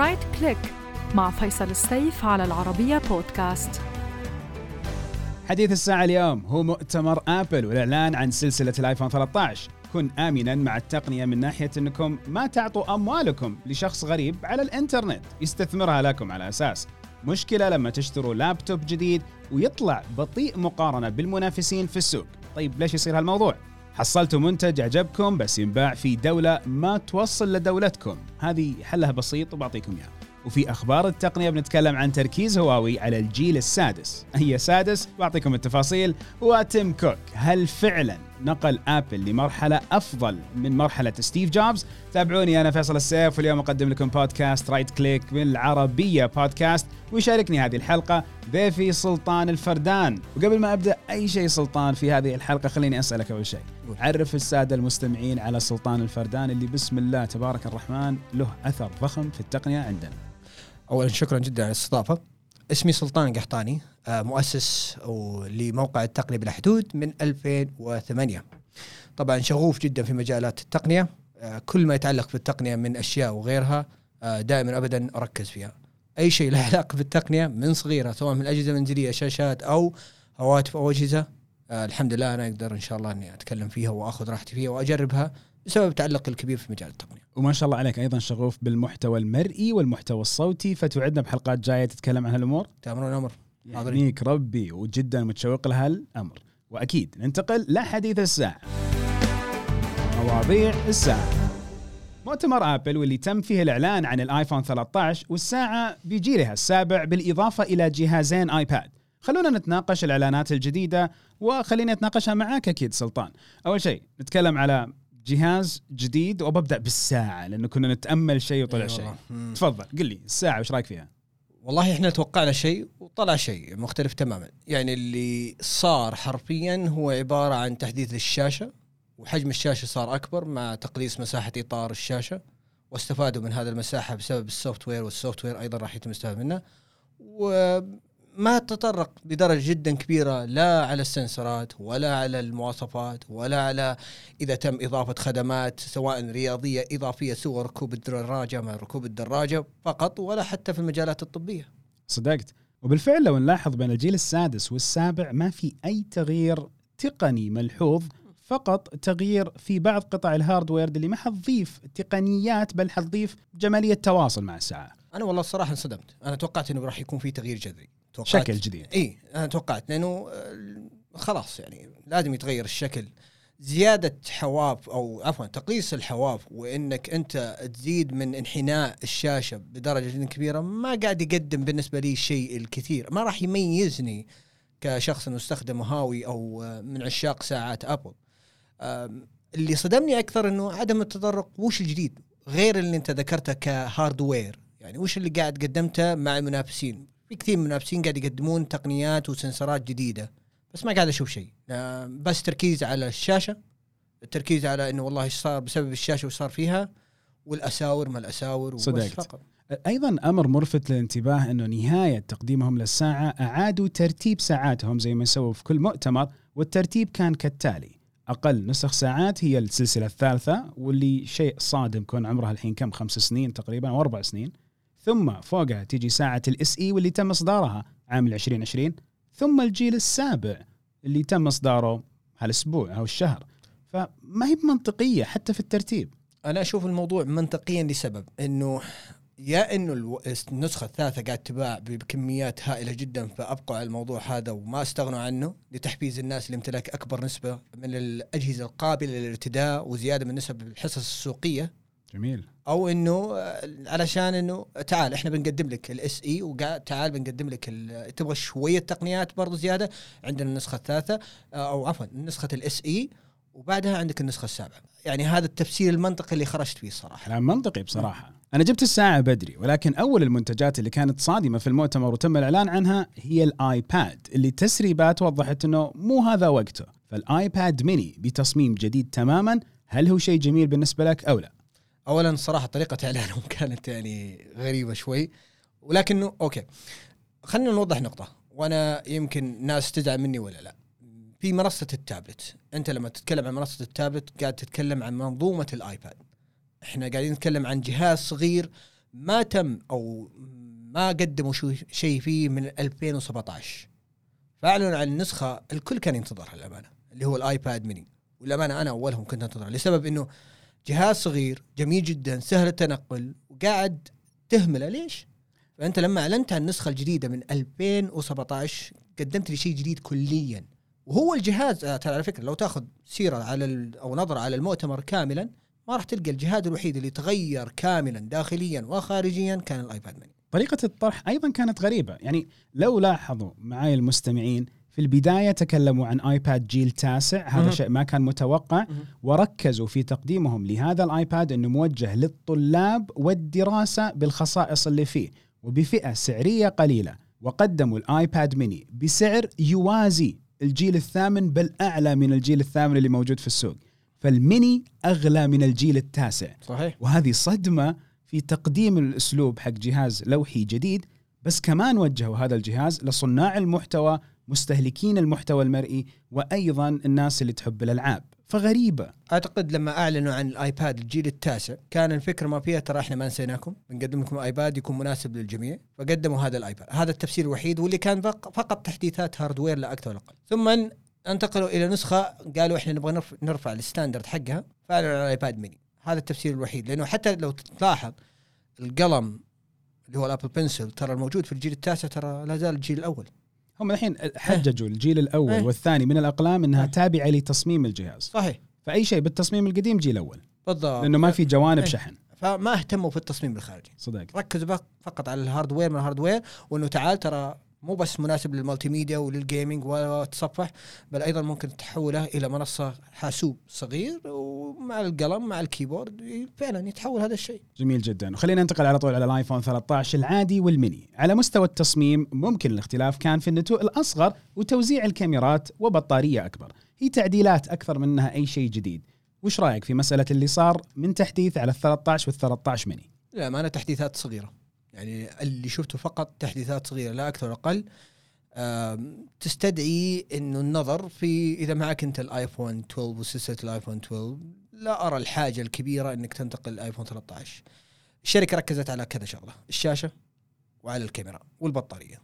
Right Click مع فيصل السيف على العربية بودكاست حديث الساعة اليوم هو مؤتمر آبل والإعلان عن سلسلة الآيفون 13 كن امنا مع التقنية من ناحية إنكم ما تعطوا أموالكم لشخص غريب على الإنترنت. يستثمرها لكم على أساس. مشكلة لما تشتروا لابتوب جديد ويطلع بطيء مقارنة بالمنافسين في السوق. طيب ليش يصير هالموضوع؟ حصلتوا منتج عجبكم بس ينباع في دولة ما توصل لدولتكم. هذه حلها بسيط وبعطيكم اياه وفي أخبار التقنية بنتكلم عن تركيز هواوي على الجيل السادس. هي سادس بعطيكم التفاصيل. وتيم كوك هل فعلا نقل آبل لمرحلة أفضل من مرحلة ستيف جوبز؟ تابعوني أنا فيصل السيف واليوم أقدم لكم بودكاست Right Click بالعربية بودكاست ويشاركني هذه الحلقة ضيفي سلطان الفردان. وقبل ما أبدأ أي شيء سلطان في هذه الحلقة خليني أسألك أول شيء. عرف السادة المستمعين على سلطان الفردان اللي بسم الله تبارك الرحمن له أثر ضخم في التقنية عندنا. اولا شكرا جدا على الاستضافة. اسمي سلطان قحطاني آه، مؤسس لموقع التقنية بلا حدود من 2008 طبعا شغوف جدا في مجالات التقنية. آه، كل ما يتعلق بالتقنية من أشياء وغيرها آه، دائما ابدا أركز فيها. أي شيء له علاقة بالتقنية من صغيرة سواء من الاجهزه المنزليه شاشات أو هواتف أو أجهزة الحمد لله أنا أقدر إن شاء الله إني أتكلم فيها وأخذ راحتي فيها وأجربها بسبب تعلقي الكبير في مجال التقنية. وما شاء الله عليك أيضا شغوف بالمحتوى المرئي والمحتوى الصوتي فتوعدنا بحلقات جاية تتكلم عن هالأمور؟ تأمرون أمر يحميك ربي وجدا متشوق لها الامر وأكيد ننتقل لحديث الساعة. مواضيع الساعة. مؤتمر آبل واللي تم فيه الإعلان عن الآيفون 13 والساعة بجيلها السابع بالإضافة إلى جهازين آيباد. خلونا نتناقش الإعلانات الجديدة وخليني اتناقشها معك أكيد سلطان. أول شيء نتكلم على جهاز جديد وببدأ بالساعة لأنه كنا نتأمل شيء وطلع شيء. تفضل قل لي الساعة وش رأيك فيها؟ والله إحنا توقعنا شيء وطلع شيء مختلف تماما. يعني اللي صار حرفيا هو عبارة عن تحديث للشاشة. وحجم الشاشة صار أكبر مع تقليص مساحة إطار الشاشة واستفادوا من هذه المساحة بسبب ال software وال software أيضا راح يتم الاستفاده منه و ما تطرق بدرجة جدا كبيرة لا على السنسرات ولا على المواصفات ولا على إذا تم إضافة خدمات سواء رياضية إضافية سوى ركوب الدراجة مع ركوب الدراجة فقط ولا حتى في المجالات الطبية. صدقت وبالفعل لو نلاحظ بين الجيل السادس والسابع ما في أي تغيير تقني ملحوظ فقط تغيير في بعض قطع ال hardware اللي ما حتضيف تقنيات بل حتضيف جمالية تواصل مع الساعة. أنا والله الصراحة انصدمت، أنا توقعت إنه راح يكون في تغيير جذري. توقعت شكل جديد. إي أنا توقعت لأنه آه، خلاص يعني لازم يتغير الشكل. زيادة حواف أو عفوا تقليص الحواف وإنك أنت تزيد من انحناء الشاشة بدرجة جدا كبيرة ما قاعد يقدم بالنسبة لي شيء الكثير. ما راح يميزني كشخص مستخدم هاوي أو آه، من عشاق ساعات أبل. اللي صدمني أكثر إنه عدم التطرق وش الجديد؟ غير اللي أنت ذكرته كهاردوير. يعني وش اللي قاعد قدمته مع المنافسين؟ في كثير من المنافسين قاعد يقدمون تقنيات وسنسرات جديدة. بس ما قاعد أشوف شيء. بس تركيز على الشاشة التركيز على إنه والله إيش صار بسبب الشاشة وش صار فيها والأساور ما الأساور صدقت. أيضا أمر ملفت للانتباه إنه نهاية تقديمهم للساعة أعادوا ترتيب ساعاتهم زي ما سووا في كل مؤتمر والترتيب كان كالتالي. أقل نسخ ساعات هي السلسلة الثالثة واللي شيء صادم كون عمرها الحين كم؟ خمس سنين تقريبا أو أربع سنين. ثم فوقها تيجي ساعة الاس اي واللي تم إصدارها عام 2020 ثم الجيل السابع اللي تم إصداره هالأسبوع أو الشهر. فما هي منطقية حتى في الترتيب. أنا أشوف الموضوع منطقيا لسبب إنه يا إنه النسخة الثالثة قاعد تباع بكميات هائلة جدا فابقوا على الموضوع هذا وما استغنوا عنه لتحفيز الناس لامتلاك أكبر نسبة من الأجهزة القابلة للارتداء وزيادة من نسب الحصص السوقية. جميل. أو إنه علشان إنه تعال إحنا بنقدم لك الاس اي وتعال بنقدم لك تبغى شوية تقنيات برضو زيادة عندنا النسخة الثالثة أو عفوا نسخة ال SE وبعدها عندك النسخة السابعة. يعني هذا التفسير المنطقي اللي خرجت فيه الصراحة. كلام منطقي بصراحة. أنا جبت الساعة بدري ولكن أول المنتجات اللي كانت صادمة في المؤتمر وتم الإعلان عنها هي الآيباد اللي تسريبات وضحت إنه مو هذا وقته. فالآيباد ميني بتصميم جديد تماما. هل هو شيء جميل بالنسبة لك أو لا؟ اولا صراحة طريقة إعلانهم كانت يعني غريبة شوي ولكنه okay. خلينا نوضح نقطة وأنا يمكن ناس تزعل مني ولا لا. في منصة التابلت أنت لما تتكلم عن منصة التابلت قاعد تتكلم عن منظومة الآيباد. إحنا قاعدين نتكلم عن جهاز صغير ما تم أو ما قدموا شيء فيه من 2017 فأعلنوا عن النسخة الكل كان ينتظرها للأمانة اللي هو الآيباد ميني. والأمانة أنا أولهم كنت أنتظرها لسبب إنه جهاز صغير جميل جدا سهل التنقل وقاعد تهمله. ليش؟ فأنت لما أعلنت عن النسخة الجديدة من 2017 قدمت لي شيء جديد كليا. وهو الجهاز آه، ترى على فكرة لو تأخذ سيرة على أو نظرة على المؤتمر كاملا ما راح تلقى الجهاز الوحيد اللي تغير كاملا داخليا وخارجيا كان الآيباد ميني طريقة الطرح أيضا كانت غريبة يعني لو لاحظوا معي المستمعين في البداية تكلموا عن آيباد جيل تاسع هذا. شيء ما كان متوقع. وركزوا في تقديمهم لهذا الآيباد أنه موجه للطلاب والدراسة بالخصائص اللي فيه وبفئة سعرية قليلة وقدموا الآيباد ميني بسعر يوازي الجيل الثامن بل أعلى من الجيل الثامن اللي موجود في السوق فالميني أغلى من الجيل التاسع. صحيح. وهذه صدمة في تقديم الأسلوب حق جهاز لوحي جديد بس كمان وجهوا هذا الجهاز لصناع المحتوى مستهلكين المحتوى المرئي وأيضا الناس اللي تحب الألعاب. فغريبة. أعتقد لما أعلنوا عن الآيباد الجيل التاسع كان الفكرة ما فيها ترى إحنا ما نسيناكم. بنقدم لكم آيباد يكون مناسب للجميع. فقدموا هذا الآيباد. هذا التفسير الوحيد واللي كان فق- فقط تحديثات hardware لا أكثر ولا أقل. ثم انتقلوا إلى نسخة قالوا إحنا نبغى نرف- نرفع ال standard حقها فأعلنوا عن الايباد ميني هذا التفسير الوحيد لأنه حتى لو تلاحظ القلم اللي هو الأبل Pencil ترى الموجود في الجيل التاسع ترى لا زال الجيل الأول. هم الحين حججوا الجيل الأول إيه. والثاني من الأقلام أنها إيه. تابعة لتصميم الجهاز. صحيح. فأي شيء بالتصميم القديم جيل أول. بالضبط. لأنه ما في جوانب إيه. شحن. فما اهتموا في التصميم الخارجي. صدق. ركزوا فقط على ال hardware من ال hardware وإنه تعال ترى مو بس مناسب لل multimedia ولل gaming وتصفح بل أيضا ممكن تحوله إلى منصة حاسوب صغير ومع القلم مع الكيبورد فعلا يتحول هذا الشيء. جميل جدا. وخلينا ننتقل على طول على الآيفون 13 العادي والميني. على مستوى التصميم ممكن الاختلاف كان في النتوء الأصغر وتوزيع الكاميرات وبطارية أكبر. هي تعديلات أكثر منها أي شيء جديد. وش رأيك في مسألة اللي صار من تحديث على ال 13 وال 13 ميني؟ للامانه تحديثات صغيرة. يعني اللي شفته فقط تحديثات صغيرة لا أكثر ولا أقل تستدعي إنه النظر في إذا معك أنت الآيفون 12 وسلسلة الآيفون 12 لا أرى الحاجة الكبيرة إنك تنتقل الايفون 13 الشركة ركزت على كذا شغلة الشاشة وعلى الكاميرا والبطارية.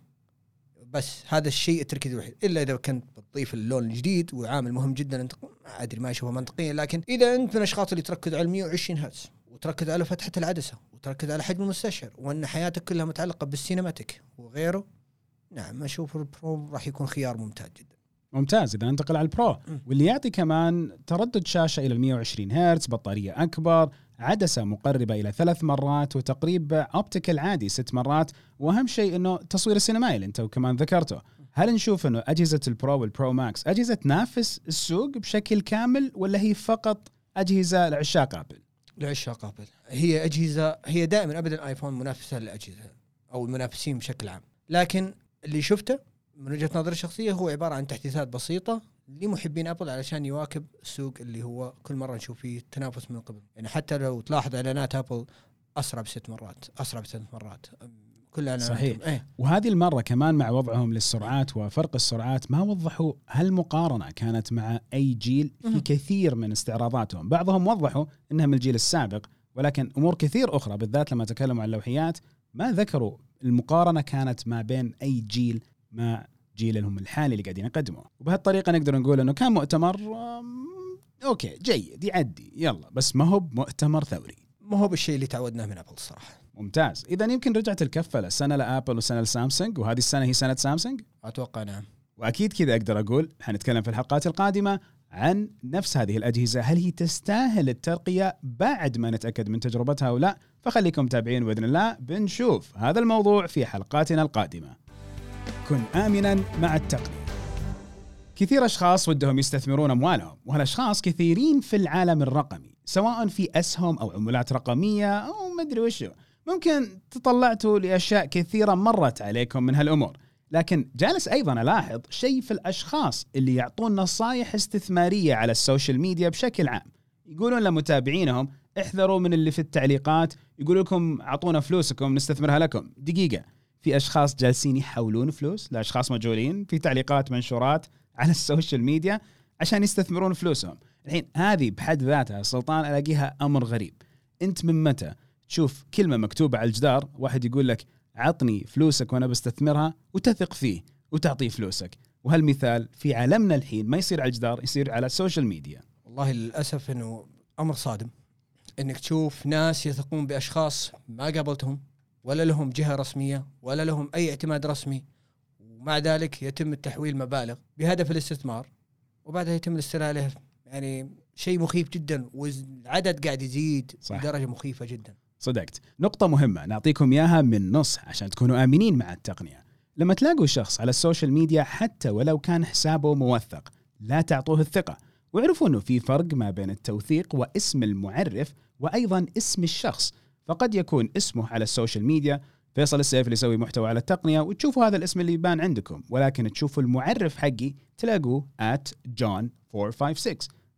بس هذا الشيء التركيز الوحيد. إلا إذا كنت بتضيف اللون الجديد وعامل مهم جدا أنت أدري ما أشوفه منطقيا لكن إذا أنت من الأشخاص اللي تركز على 120 هرتز. وتركز على فتحة العدسة وتركز على حجم المستشعر وأن حياتك كلها متعلقة بال cinematic وغيره. نعم أشوف البرو راح يكون خيار ممتاز جدا. ممتاز. إذا ننتقل على البرو مم. واللي يعطي كمان تردد شاشة إلى ال 120 هرتز بطارية أكبر عدسة مقربة إلى ثلاث مرات وتقريب optical عادي ست مرات. وأهم شيء إنه تصوير السينمائي اللي أنت كمان ذكرته. هل نشوف إنه أجهزة البرو والبرو ماكس أجهزة تنافس السوق بشكل كامل ولا هي فقط أجهزة لعشاق آبل؟ لعشاق ابل هي أجهزة هي دائما ابدا آيفون منافسة للأجهزة أو المنافسين بشكل عام. لكن اللي شفته من وجهة نظري الشخصية هو عبارة عن تحديثات بسيطة لمحبين أبل علشان يواكب السوق اللي هو كل مرة نشوف فيه تنافس من قبل. يعني حتى لو تلاحظ إعلانات أبل أسرع بست مرات أسرع بست مرات. كل اعلاناتهم صحيح. إيه. وهذه المرة كمان مع وضعهم للسرعات وفرق السرعات ما وضحوا هل مقارنة كانت مع أي جيل في. كثير من استعراضاتهم. بعضهم وضحوا أنها من الجيل السابق ولكن أمور كثير أخرى بالذات لما تكلموا عن اللوحيات. ما ذكروا المقارنة كانت ما بين أي جيل مع جيلهم الحالي اللي قاعدين يقدموه. وبهالطريقة نقدر نقول أنه كان مؤتمر أم، okay جيد يعدي يلا. بس ما هو بمؤتمر ثوري. ما هو بالشيء اللي تعودناه من أبل الصراحه ممتاز. إذا يمكن رجعت الكفة لسنة لأبل وسنة لسامسونج وهذه السنة هي سنة سامسونج أتوقع نعم. وأكيد كذا أقدر أقول حنتكلم في الحلقات القادمة عن نفس هذه الأجهزة. هل هي تستاهل الترقية بعد ما نتأكد من تجربتها أو لا؟ فخليكم متابعين بإذن الله. بنشوف هذا الموضوع في حلقاتنا القادمة. كن امنا مع التقنية. كثير أشخاص ودهم يستثمرون أموالهم وهالأشخاص كثيرين في العالم الرقمي سواء في أسهم أو عملات رقمية أو مدري وشو. ممكن تطلعتوا لأشياء كثيرة مرت عليكم من هالأمور. لكن جالس أيضا ألاحظ شيء في الأشخاص اللي يعطون نصائح استثمارية على ال social media بشكل عام. يقولون لمتابعينهم احذروا من اللي في التعليقات. يقولوا لكم اعطونا فلوسكم نستثمرها لكم. دقيقة. في أشخاص جالسين يحولون فلوس لأشخاص مجهولين في تعليقات منشورات على ال social media عشان يستثمرون فلوسهم. الحين هذه بحد ذاتها سلطان ألاقيها أمر غريب. أنت من متى؟ تشوف كلمة مكتوبة على الجدار واحد يقول لك عطني فلوسك وأنا بستثمرها وتثق فيه وتعطيه فلوسك. وهالمثال في عالمنا الحين ما يصير على الجدار يصير على ال social media والله للأسف إنه أمر صادم. إنك تشوف ناس يثقون بأشخاص ما قابلتهم ولا لهم جهة رسمية ولا لهم أي اعتماد رسمي ومع ذلك يتم التحويل مبالغ بهدف الاستثمار وبعدها يتم الاستيلاء يعني شيء مخيف جدا والعدد قاعد يزيد صح. بدرجة مخيفة جدا. صدقت. نقطة مهمة نعطيكم إياها من نص عشان تكونوا آمنين مع التقنية. لما تلاقوا شخص على ال social media حتى ولو كان حسابه موثق لا تعطوه الثقة. واعرفوا أنه في فرق ما بين التوثيق واسم المعرف وأيضا اسم الشخص. فقد يكون اسمه على ال social media فيصل السيف اللي يسوي محتوى على التقنية وتشوفوا هذا الاسم اللي يبان عندكم. ولكن تشوفوا المعرف حقي تلاقوه at john 456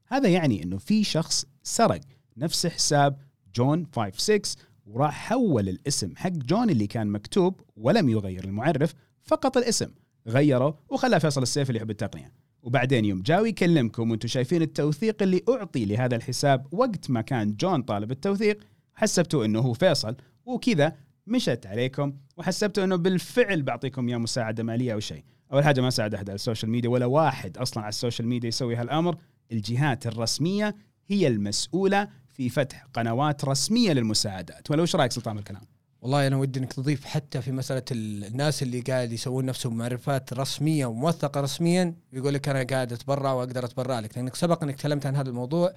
هذا يعني إنه في شخص سرق نفس حساب جون 56 وراح حول الاسم حق جون اللي كان مكتوب ولم يغير المعرف فقط الاسم. غيره وخلى فيصل السيف اللي يحب التقنية. وبعدين يوم جاو يكلمكم وأنتم شايفين التوثيق اللي أعطي لهذا الحساب وقت ما كان جون طالب التوثيق حسبتوا إنه هو فيصل وكذا مشت عليكم وحسبتوا إنه بالفعل بعطيكم يا مساعدة مالية أو شيء. أول حاجة ما ساعد أحد على ال social media ولا واحد أصلا على ال social media يسوي هالامر الجهات الرسمية هي المسؤولة في فتح قنوات رسمية للمساعدات. ولا وش رأيك سلطان بالكلام؟ والله أنا ودي إنك تضيف حتى في مسألة ال- الناس اللي قاعد يسوون نفسهم معرفات رسمية وموثقة رسميا يقول لك أنا قاعد أتبرع وأقدر أتبرع لك. لأنك سبق إنك تكلمت عن هذا الموضوع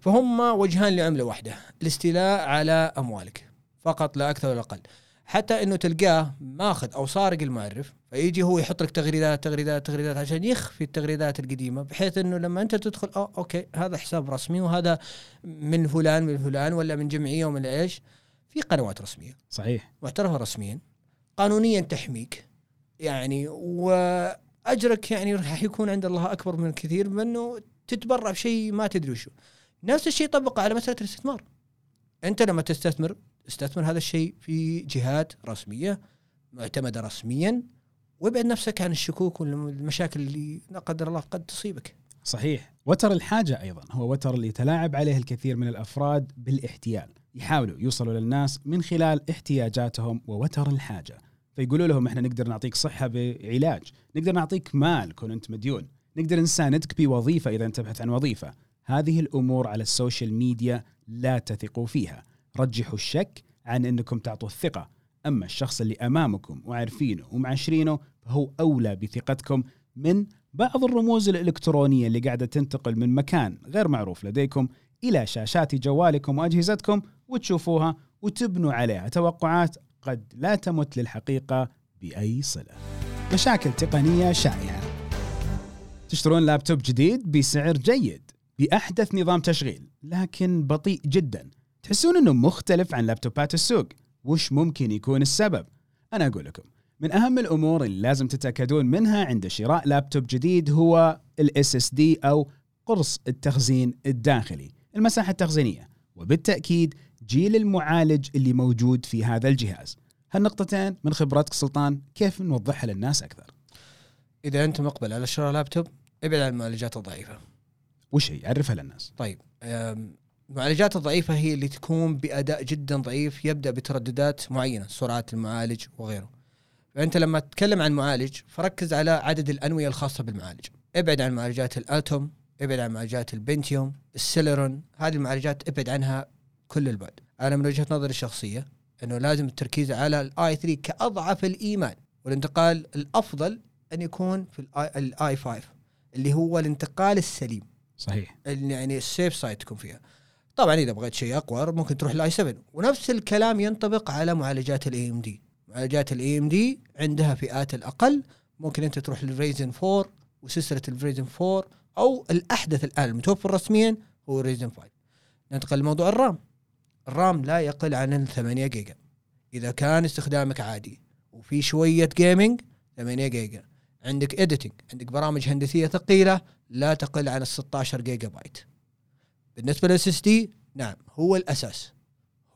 فهم وجهان لعملة واحدة الاستيلاء على أموالك. فقط لا أكثر ولا أقل. حتى إنه تلقاه ماخذ أو سارق المعرف فيجي هو يحط لك تغريدات تغريدات تغريدات عشان يخفي التغريدات القديمة بحيث إنه لما أنت تدخل آه أوكي هذا حساب رسمي وهذا من فلان من فلان ولا من جمعية ومن إيش في قنوات رسمية. صحيح. معترفه رسميا. قانونيا تحميك. يعني وأجرك يعني راح يكون عند الله أكبر من كثير بانه تتبرع بشيء ما تدري وشو. نفس الشيء طبقه على مسألة الاستثمار. أنت لما تستثمر استثمر هذا الشيء في جهات رسمية معتمدة رسميا. وابعد نفسك عن الشكوك والمشاكل اللي لا قدر الله قد تصيبك. صحيح. وتر الحاجة أيضا هو وتر اللي يتلاعب عليه الكثير من الأفراد بالاحتيال. يحاولوا يوصلوا للناس من خلال احتياجاتهم ووتر الحاجة. فيقولوا لهم إحنا نقدر نعطيك صحة بعلاج. نقدر نعطيك مال كون أنت مديون. نقدر نساندك بوظيفة إذا أنت تبحث عن وظيفة. هذه الأمور على السوشيال ميديا لا تثقوا فيها. رجحوا الشك عن أنكم تعطوا الثقة. أما الشخص اللي أمامكم وعارفينه ومعاشرينه فهو أولى بثقتكم من بعض الرموز الإلكترونية اللي قاعدة تنتقل من مكان غير معروف لديكم إلى شاشات جوالكم وأجهزتكم وتشوفوها وتبنوا عليها. توقعات قد لا تمت للحقيقة بأي صلة. مشاكل تقنية شائعة. تشترون لابتوب جديد بسعر جيد بأحدث نظام تشغيل لكن بطيء جدا. تحسون أنه مختلف عن لابتوبات السوق. وش ممكن يكون السبب؟ أنا أقول لكم من أهم الأمور اللي لازم تتأكدون منها عند شراء لابتوب جديد هو ال SSD أو قرص التخزين الداخلي المساحة التخزينية وبالتأكيد جيل المعالج اللي موجود في هذا الجهاز. هالنقطتين من خبرتك سلطان كيف نوضحها للناس أكثر؟ إذا أنت مقبل على شراء لابتوب ابعد عن المعالجات الضعيفة. وش هي؟ عرفها للناس. طيب المعالجات الضعيفة هي اللي تكون بأداء جدا ضعيف يبدأ بترددات معينة سرعة المعالج وغيره. فأنت لما تتكلم عن معالج فركز على عدد الأنوية الخاصة بالمعالج. ابعد عن معالجات ال Atom ابعد عن معالجات ال Pentium ال Celeron هذه المعالجات ابعد عنها كل البعد. أنا من وجهة نظري الشخصية أنه لازم التركيز على ال i3 كأضعف الإيمان والانتقال الأفضل أن يكون في ال i5 اللي هو الانتقال السليم. صحيح. يعني ال safe side تكون فيها. طبعا إذا بغيت شيء أقوى ممكن تروح ل i7 ونفس الكلام ينطبق على معالجات ال AMD معالجات ال AMD عندها فئات الأقل. ممكن أنت تروح لل Ryzen 4 وسلسلة ال Ryzen 4 أو الأحدث الآن المتوفر رسميا هو ال Ryzen 5 ننتقل لموضوع ال RAM. ال RAM لا يقل عن ال 8 جيجا. إذا كان استخدامك عادي وفي شوية gaming 8 جيجا. عندك editing عندك برامج هندسية ثقيلة لا تقل عن ال 16 جيجا بايت. بالنسبة لل SSD نعم هو الأساس.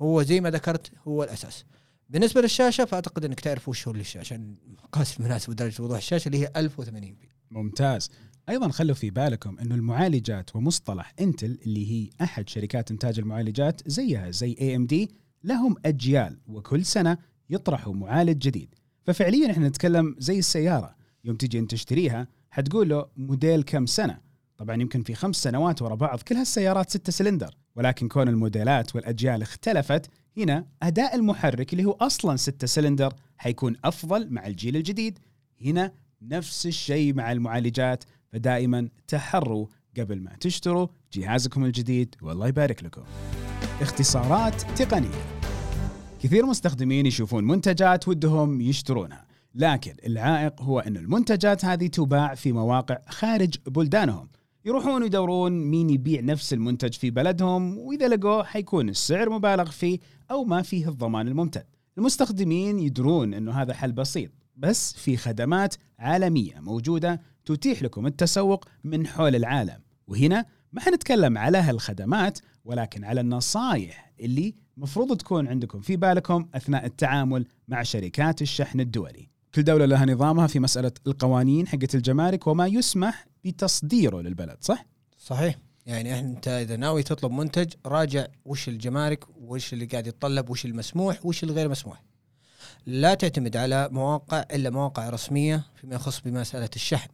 هو زي ما ذكرت هو الأساس. بالنسبة للشاشة فأعتقد إنك تعرف وش هو الشاشة عشان المقاس المناسب ودرجة وضوح الشاشة اللي هي 1080p. ممتاز. أيضا خلوا في بالكم إنه المعالجات ومصطلح إنتل اللي هي أحد شركات إنتاج المعالجات زيها زي AMD لهم أجيال وكل سنة يطرحوا معالج جديد. ففعليا إحنا نتكلم زي السيارة. يوم تجي أنت تشتريها حتقول له موديل كم سنة؟ طبعا يمكن في خمس سنوات ورا بعض كل هالسيارات ستة سلندر ولكن كون الموديلات والأجيال اختلفت هنا أداء المحرك اللي هو أصلا ستة سلندر حيكون أفضل مع الجيل الجديد. هنا نفس الشيء مع المعالجات فدائما تحروا قبل ما تشتروا جهازكم الجديد. والله يبارك لكم. اختصارات تقنية. كثير مستخدمين يشوفون منتجات ودهم يشترونها لكن العائق هو أن المنتجات هذه تباع في مواقع خارج بلدانهم. يروحون يدورون مين يبيع نفس المنتج في بلدهم وإذا لقوه حيكون السعر مبالغ فيه أو ما فيه الضمان الممتد المستخدمين يدرون أنه هذا حل بسيط بس في خدمات عالمية موجودة تتيح لكم التسوق من حول العالم وهنا ما حنتكلم على هالخدمات ولكن على النصائح اللي مفروض تكون عندكم في بالكم أثناء التعامل مع شركات الشحن الدولي. كل دولة لها نظامها في مسألة القوانين حقت الجمارك وما يسمح بتصديره للبلد، صح؟ صحيح يعني أنت إذا ناوي تطلب منتج راجع وش الجمارك وش اللي قاعد يتطلب وش المسموح وش الغير مسموح. لا تعتمد على مواقع إلا مواقع رسمية فيما يخص بمسألة الشحن.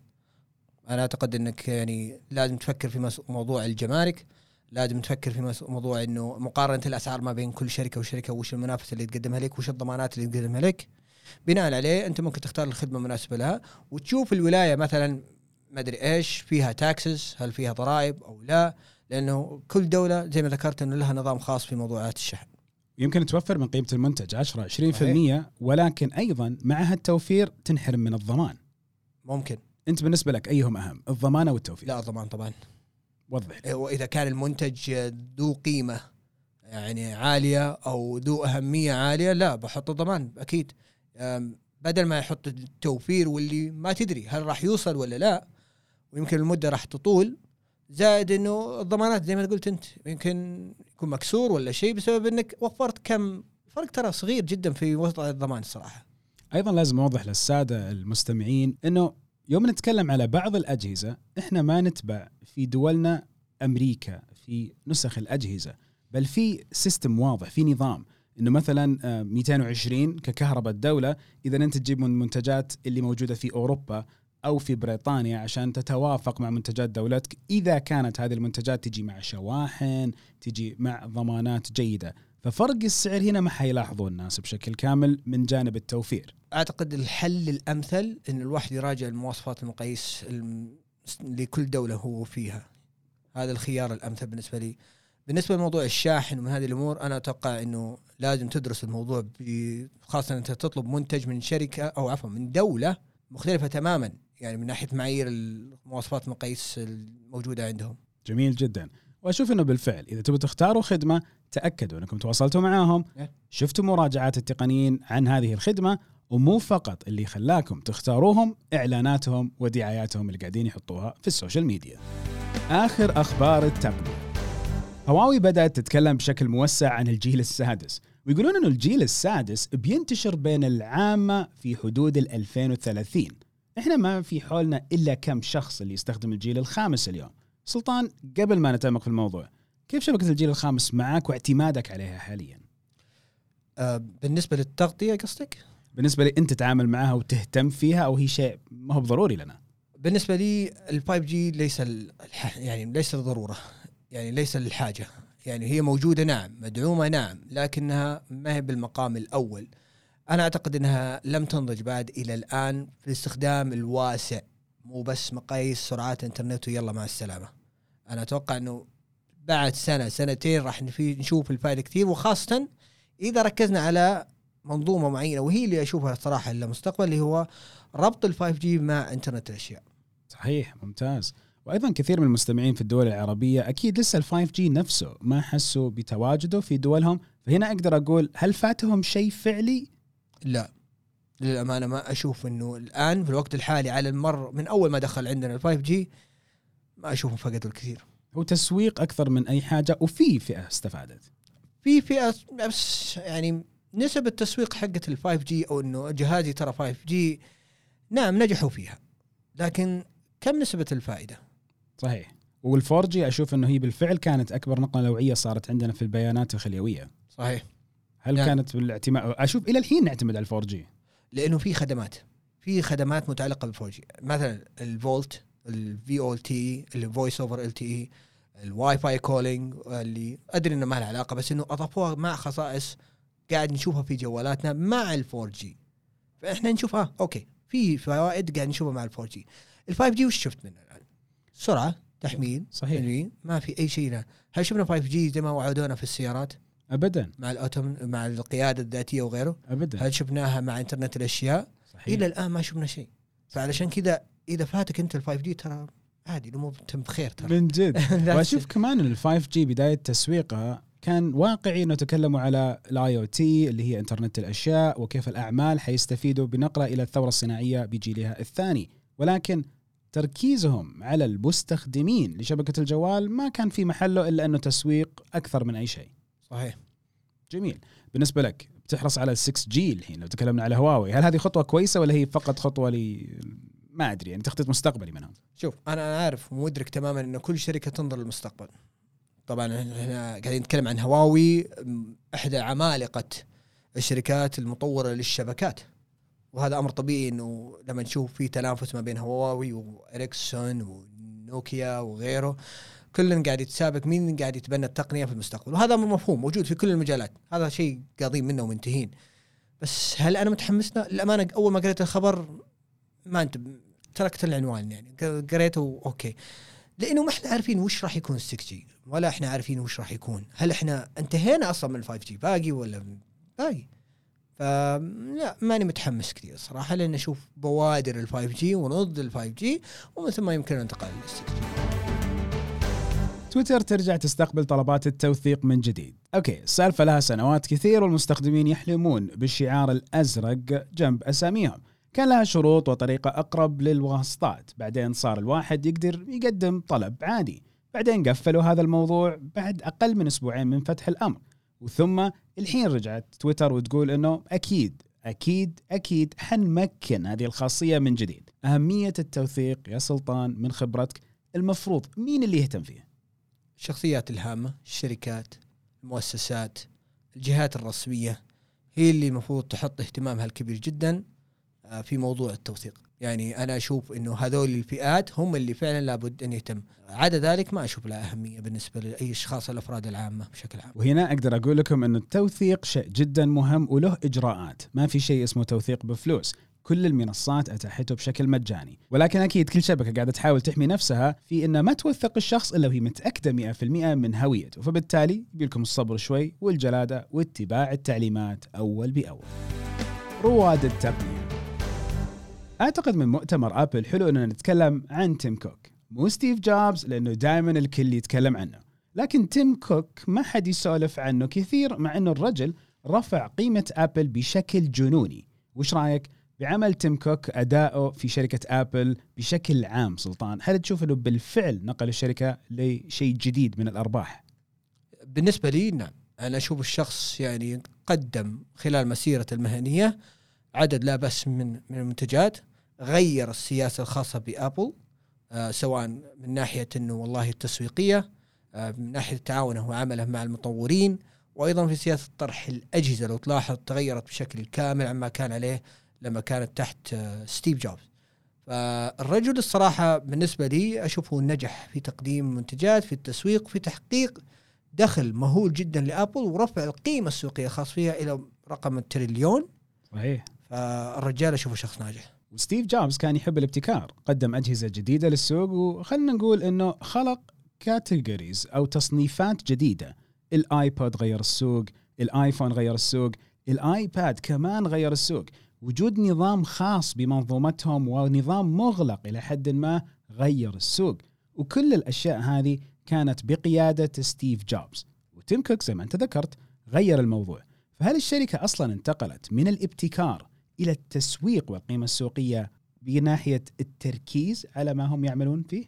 أنا أعتقد إنك يعني لازم تفكر في موضوع الجمارك لازم تفكر في موضوع إنه مقارنة الأسعار ما بين كل شركة وشركة وش المنافسة اللي تقدمها لك وش الضمانات اللي تقدمها لك بناء عليه أنت ممكن تختار الخدمة المناسبة لها وتشوف الولاية مثلا ما أدري إيش فيها تاكسز هل فيها ضرائب أو لا؟ لأنه كل دولة زي ما ذكرت إنه لها نظام خاص في موضوعات الشحن. يمكن توفر من قيمة المنتج 10 20% ولكن أيضا مع هالتوفير تنحرم من الضمان. ممكن. أنت بالنسبة لك أيهم أهم الضمان أو التوفير؟ لا الضمان طبعا. وضح واذا كان المنتج ذو قيمة يعني عالية أو ذو أهمية عالية لا بحط ضمان أكيد. بدل ما يحط التوفير واللي ما تدري هل راح يوصل ولا لا ويمكن المدة راح تطول زائد إنه الضمانات زي ما قلت أنت يمكن يكون مكسور ولا شيء بسبب إنك وفرت كم فرق ترى صغير جدا في وضع الضمان الصراحه أيضا لازم أوضح للسادة المستمعين إنه يوم نتكلم على بعض الأجهزة إحنا ما نتبع في دولنا أمريكا في نسخ الأجهزة بل في سيستم واضح في نظام. إنه مثلا 220 آه، ككهرباء الدولة إذا أنت تجيب من المنتجات اللي موجودة في أوروبا أو في بريطانيا عشان تتوافق مع منتجات دولتك إذا كانت هذه المنتجات تجي مع شواحن تجي مع ضمانات جيدة. ففرق السعر هنا ما حيلاحظه الناس بشكل كامل من جانب التوفير. أعتقد الحل الأمثل إن الواحد يراجع المواصفات المقاييس لكل دولة هو فيها. هذا الخيار الأمثل بالنسبة لي. بالنسبة لموضوع الشاحن ومن هذه الأمور أنا أتوقع إنه لازم تدرس الموضوع خاصة أنت تطلب منتج من شركة أو عفوا من دولة مختلفة تماما يعني من ناحية معايير المواصفات المقاييس الموجودة عندهم جميل جدا وأشوف إنه بالفعل إذا تبغوا تختاروا خدمة تأكدوا أنكم تواصلتوا معاهم. شفتوا مراجعات التقنيين عن هذه الخدمة ومو فقط اللي خلاكم تختاروهم إعلاناتهم ودعاياتهم اللي قاعدين يحطوها في ال social media. آخر أخبار التقنية. هواوي بدأت تتكلم بشكل موسع عن الجيل السادس ويقولون إنه الجيل السادس بينتشر بين العامة في حدود ال 2030. إحنا ما في حولنا إلا كم شخص اللي يستخدم الجيل الخامس اليوم. سلطان قبل ما نتعمق في الموضوع كيف شبكة الجيل الخامس معك واعتمادك عليها حاليا؟ أه بالنسبة للتغطية قصدك؟ بالنسبة لي أنت تتعامل معها وتهتم فيها أو هي شيء ما هو ضروري لنا بالنسبة لي ال5 جي ليس يعني ليس الضرورة يعني ليس الحاجة يعني هي موجودة نعم مدعومة نعم لكنها ما هي بالمقام الأول أنا أعتقد إنها لم تنضج بعد إلى الآن في الاستخدام الواسع مو بس مقاييس سرعات إنترنت ويلا مع السلامة أنا أتوقع إنه بعد سنة سنتين راح نشوف الفائدة كثير وخاصة إذا ركزنا على منظومة معينة وهي اللي أشوفها صراحة للمستقبل اللي هو ربط ال 5 جي مع إنترنت الأشياء. صحيح ممتاز. وأيضا كثير من المستمعين في الدول العربية أكيد لسه ال 5 جي نفسه ما حسوا بتواجده في دولهم، فهنا أقدر أقول هل فاتهم شيء فعلي؟ لا للأمانة ما أشوف إنه الآن في الوقت الحالي على المر من أول ما دخل عندنا ال 5G ما اشوفهم فقدوا الكثير. هو تسويق أكثر من أي حاجة وفي فئة استفادت. في فئة بس يعني نسب التسويق حقت ال 5G أو إنه جهازي ترى 5G نعم نجحوا فيها لكن كم نسبة الفائدة؟ صحيح وال 4G أشوف إنه هي بالفعل كانت أكبر نقله نوعية صارت عندنا في البيانات الخليوية. صحيح. هل نعم. كانت بالاعتماد أشوف إلى الحين نعتمد على ال four G لأنه في خدمات في خدمات متعلقة بال four G مثلا الفولت ال VOT ال voice over LTE ال WiFi calling اللي أدري إنه ما له علاقة بس إنه أضافوها مع خصائص قاعد نشوفها في جوالاتنا مع ال four G فإحنا نشوف آه okay في فوائد قاعد نشوفها مع ال four G ال five G وش شفت منه الان؟ سرعة تحميل صحيح. تنوين، ما في أي شيء له. هل شفنا 5G زي ما وعدونا في السيارات؟ ابدا. مع ال autom مع القيادة الذاتية وغيره؟ ابدا. هل شفناها مع إنترنت الأشياء؟ صحيح. إلى الآن ما شفنا شيء. فعلشان كذا إذا فاتك أنت ال 5G ترى عادي الأمور تم بخير ترى. من جد. وأشوف. كمان ال 5G بداية تسويقها كان واقعي إنه تكلموا على ال IoT اللي هي إنترنت الأشياء وكيف الأعمال حيستفيدوا بنقله إلى الثورة الصناعية بجيلها الثاني. ولكن تركيزهم على المستخدمين لشبكة الجوال ما كان في محله إلا أنه تسويق أكثر من أي شيء. صحيح. جميل. بالنسبة لك بتحرص على ال 6 جي الحين لو تكلمنا على هواوي هل هذه خطوة كويسة ولا هي فقط خطوة ل ما أدري يعني تخطيط مستقبلي منهم شوف أنا عارف ومدرك تماما إنه كل شركة تنظر للمستقبل. طبعا إحنا قاعدين نتكلم عن هواوي إحدى عمالقة الشركات المطورة للشبكات. وهذا أمر طبيعي إنه لما نشوف في تنافس ما بين هواوي وإريكسون ونوكيا وغيره كل قاعد يتسابق مين قاعد يتبنى التقنية في المستقبل. وهذا أمر مفهوم موجود في كل المجالات. هذا شيء قاضين منه ومنتهين. بس هل أنا متحمس له؟ للأمانة أول ما قريت الخبر ما أنت تركت العنوان يعني. قريته okay. لأنه ما إحنا عارفين وش راح يكون 6G ولا إحنا عارفين وش راح يكون. هل إحنا انتهينا أصلا من 5G باقي ولا باقي؟ فلا ماني متحمس كثير صراحة لأن أشوف بوادر ال 5G ونضج ال 5G ومن ثم يمكن ننتقل لل 6G تويتر ترجع تستقبل طلبات التوثيق من جديد. okay، السالفة لها سنوات كثير والمستخدمين يحلمون بالشعار الأزرق جنب أساميهم. كان لها شروط وطريقة أقرب للواسطات، بعدين صار الواحد يقدر يقدم طلب عادي. بعدين قفلوا هذا الموضوع بعد أقل من أسبوعين من فتح الأمر. وثم الحين رجعت تويتر وتقول إنه أكيد أكيد أكيد حنمكن هذه الخاصية من جديد. أهمية التوثيق يا سلطان من خبرتك المفروض مين اللي يهتم فيه؟ الشخصيات الهامة الشركات المؤسسات الجهات الرسمية هي اللي المفروض تحط اهتمامها الكبير جدا آه، في موضوع التوثيق يعني أنا أشوف إنه هذول الفئات هم اللي فعلا لابد أن يتم عدا ذلك ما أشوف لها أهمية بالنسبة لأي أشخاص الأفراد العامة بشكل عام. وهنا أقدر أقول لكم إنه التوثيق شيء جدا مهم وله إجراءات، ما في شيء اسمه توثيق بفلوس، كل المنصات أتاحته بشكل مجاني، ولكن أكيد كل شبكة قاعدة تحاول تحمي نفسها في إنها ما توثق الشخص إلا وهي متأكدة 100% من هويته، فبالتالي يبيلكم الصبر شوي والجلادة واتباع التعليمات أول بأول. رواد التقنية. أعتقد من مؤتمر آبل حلو إننا نتكلم عن تيم كوك، مو ستيف جوبز لأنه دائما الكل يتكلم عنه. لكن تيم كوك ما حد يسولف عنه كثير مع إنه الرجل رفع قيمة آبل بشكل جنوني. وش رأيك؟ بعمل تيم كوك أداؤه في شركة آبل بشكل عام سلطان. هل تشوف إنه بالفعل نقل الشركة لشيء جديد من الأرباح؟ بالنسبة لي نعم. أنا أشوف الشخص يعني قدم خلال مسيرته المهنية عدد لا بأس من من المنتجات غير السياسة الخاصة بأبل آه سواء من ناحية إنه والله التسويقية آه من ناحية تعاونه وعمله مع المطورين وأيضا في سياسة طرح الأجهزة لو تلاحظ تغيرت بشكل كامل عما كان عليه لما كانت تحت آه ستيف جوبز. فالرجل الصراحة بالنسبة لي أشوفه نجح في تقديم منتجات في التسويق في تحقيق دخل مهول جدا لأبل ورفع القيمة السوقية الخاص فيها إلى رقم التريليون صحيح. فالرجال أشوفه شخص ناجح. وستيف جوبز كان يحب الابتكار قدم أجهزة جديدة للسوق وخلنا نقول أنه خلق categories أو تصنيفات جديدة. الآيبود غير السوق الآيفون غير السوق الآيباد كمان غير السوق. وجود نظام خاص بمنظومتهم ونظام مغلق إلى حد ما غير السوق. وكل الأشياء هذه كانت بقيادة ستيف جوبز. وتيم كوك زي ما أنت ذكرت غير الموضوع. فهل الشركة أصلا انتقلت من الابتكار إلى التسويق والقيمة السوقية بناحية التركيز على ما هم يعملون فيه؟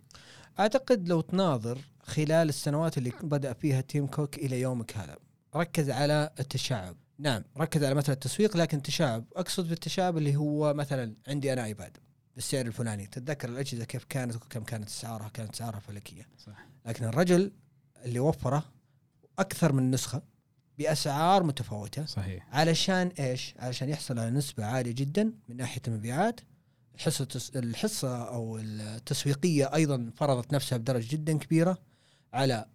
أعتقد لو تناظر خلال السنوات اللي بدأ فيها تيم كوك إلى يومك هذا ركز على التشعب. نعم ركز على مثلا التسويق لكن تشعب أقصد بالتشعب اللي هو مثلا عندي أنا ايباد بالسعر الفلاني. تتذكر الأجهزة كيف كانت وكم كانت اسعارها كانت اسعارها فلكية. صح. لكن الرجل اللي وفره أكثر من نسخة بأسعار متفاوتة. صحيح. علشان إيش؟ علشان يحصل على نسبة عالية جدا من ناحية المبيعات. الحصة الحصة أو التسويقية أيضا فرضت نفسها بدرجة جدا كبيرة على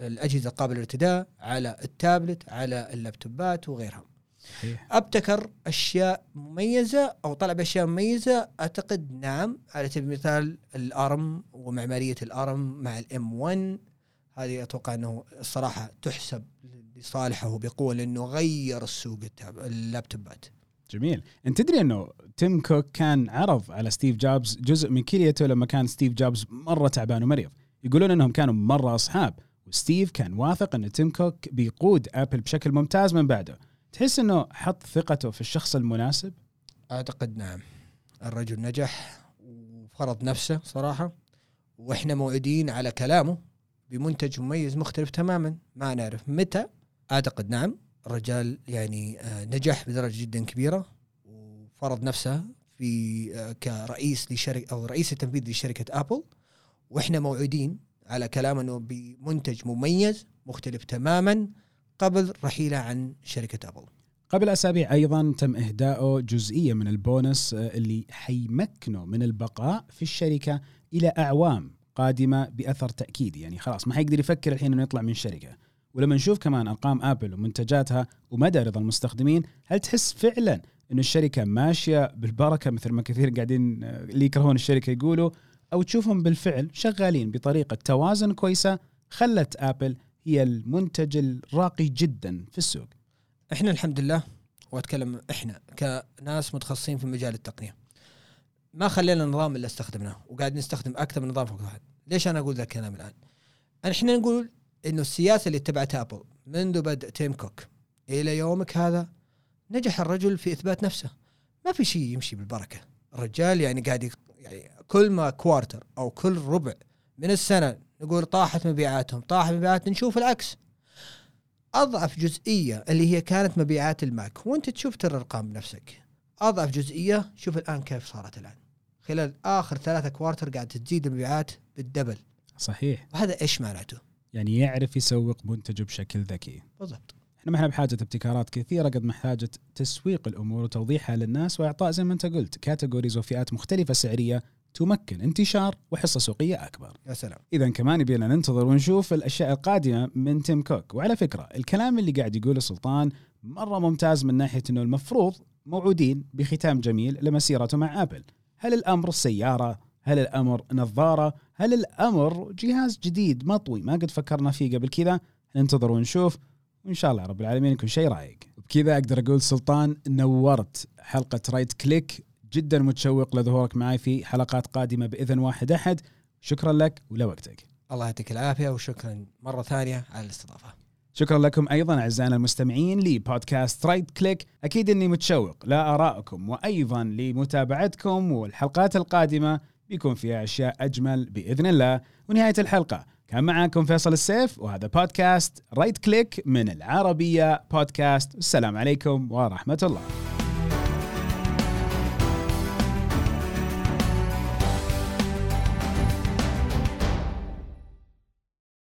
الأجهزة القابله للارتداء على التابلت على اللابتوبات وغيرها. صحيح. أبتكر أشياء مميزة أو طلع باشياء مميزة. أعتقد نعم على سبيل المثال الأرم ومعمارية الأرم مع الام 1 هذه أتوقع أنه الصراحة تحسب لصالحه بقوه لأنه غير السوق اللابتوبات جميل. أنت تدري إنه تيم كوك كان عرض على ستيف جوبز جزء من كليته لما كان ستيف جوبز مرة تعبان ومريض. يقولون إنهم كانوا مرة أصحاب وستيف كان واثق إن تيم كوك بيقود آبل بشكل ممتاز من بعده. تحس إنه حط ثقته في الشخص المناسب؟ أعتقد نعم. الرجل نجح وفرض نفسه صراحة وإحنا موعدين على كلامه بمنتج مميز مختلف تماما. ما نعرف متى أعتقد نعم الرجال يعني آه، نجح بدرجة جدا كبيرة وفرض نفسه في آه، كرئيس لشركة أو رئيس التنفيذي لشركة آبل. وإحنا موعودين على كلام إنه بمنتج مميز مختلف تماما قبل رحيله عن شركة آبل. قبل أسابيع أيضا تم اهدائه جزئية من البونس آه، اللي حيمكنه من البقاء في الشركة إلى أعوام قادمة بأثر تأكيدي. يعني خلاص ما حيقدر يفكر الحين إنه يطلع من الشركة ولما نشوف كمان أرقام آبل ومنتجاتها ومدى رضا المستخدمين هل تحس فعلا إنه الشركة ماشية بالبركة مثل ما كثير قاعدين آه، اللي يكرهون الشركة يقولوا؟ أو تشوفهم بالفعل شغالين بطريقة توازن كويسة خلت آبل هي المنتج الراقي جدا في السوق؟ إحنا الحمد لله وأتكلم إحنا كناس متخصصين في مجال التقنية. ما خلينا النظام اللي استخدمناه وقاعد نستخدم أكثر من نظام فوق واحد. ليش أنا أقول ذا الكلام الآن؟ إحنا نقول إنه السياسة اللي اتبعتها ابل منذ بدء تيم كوك إلى يومك هذا نجح الرجل في إثبات نفسه. ما في شيء يمشي بالبركة. الرجال يعني قاعد يعني كل ما quarter أو كل ربع من السنة نقول طاحت مبيعاتهم طاحت مبيعات نشوف العكس. أضعف جزئية اللي هي كانت مبيعات الماك وأنت تشوف ترى الارقام بنفسك أضعف جزئية شوف الآن كيف صارت الآن. خلال آخر ثلاثة quarter قاعد تزيد المبيعات بال double. صحيح. وهذا إيش معناته؟ يعني يعرف يسوق منتجه بشكل ذكي. بالضبط. إحنا ما إحنا بحاجة ابتكارات كثيرة قد ما حاجة تسويق الأمور وتوضيحها للناس وإعطاء زي ما أنت قلت categories وفئات مختلفة سعرية تمكن انتشار وحصة سوقية أكبر. يا سلام. اذا كمان يبينا ننتظر ونشوف الأشياء القادمة من تيم كوك. وعلى فكرة الكلام اللي قاعد يقوله سلطان مرة ممتاز من ناحية إنه المفروض موعودين بختام جميل لمسيرته مع آبل. هل الأمر سيارة هل الأمر نظارة؟ هل الأمر جهاز جديد؟ مطوي ما قد فكرنا فيه قبل كذا. ننتظر ونشوف. وإن شاء الله رب العالمين يكون شيء رايق بكذا أقدر أقول سلطان نورت حلقة Right Click جدا متشوق لظهورك معي في حلقات قادمة بإذن واحد أحد. شكرا لك ولوقتك الله يعطيك العافية وشكرا مرة ثانية على الاستضافة. شكرا لكم أيضا أعزائنا المستمعين لبودكاست Right Click أكيد إني متشوق لآرائكم وأيضا لمتابعتكم والحلقات القادمة. بيكون فيها أشياء أجمل بإذن الله. ونهاية الحلقة كان معاكم فيصل السيف وهذا بودكاست Right Click من العربية بودكاست السلام عليكم ورحمة الله.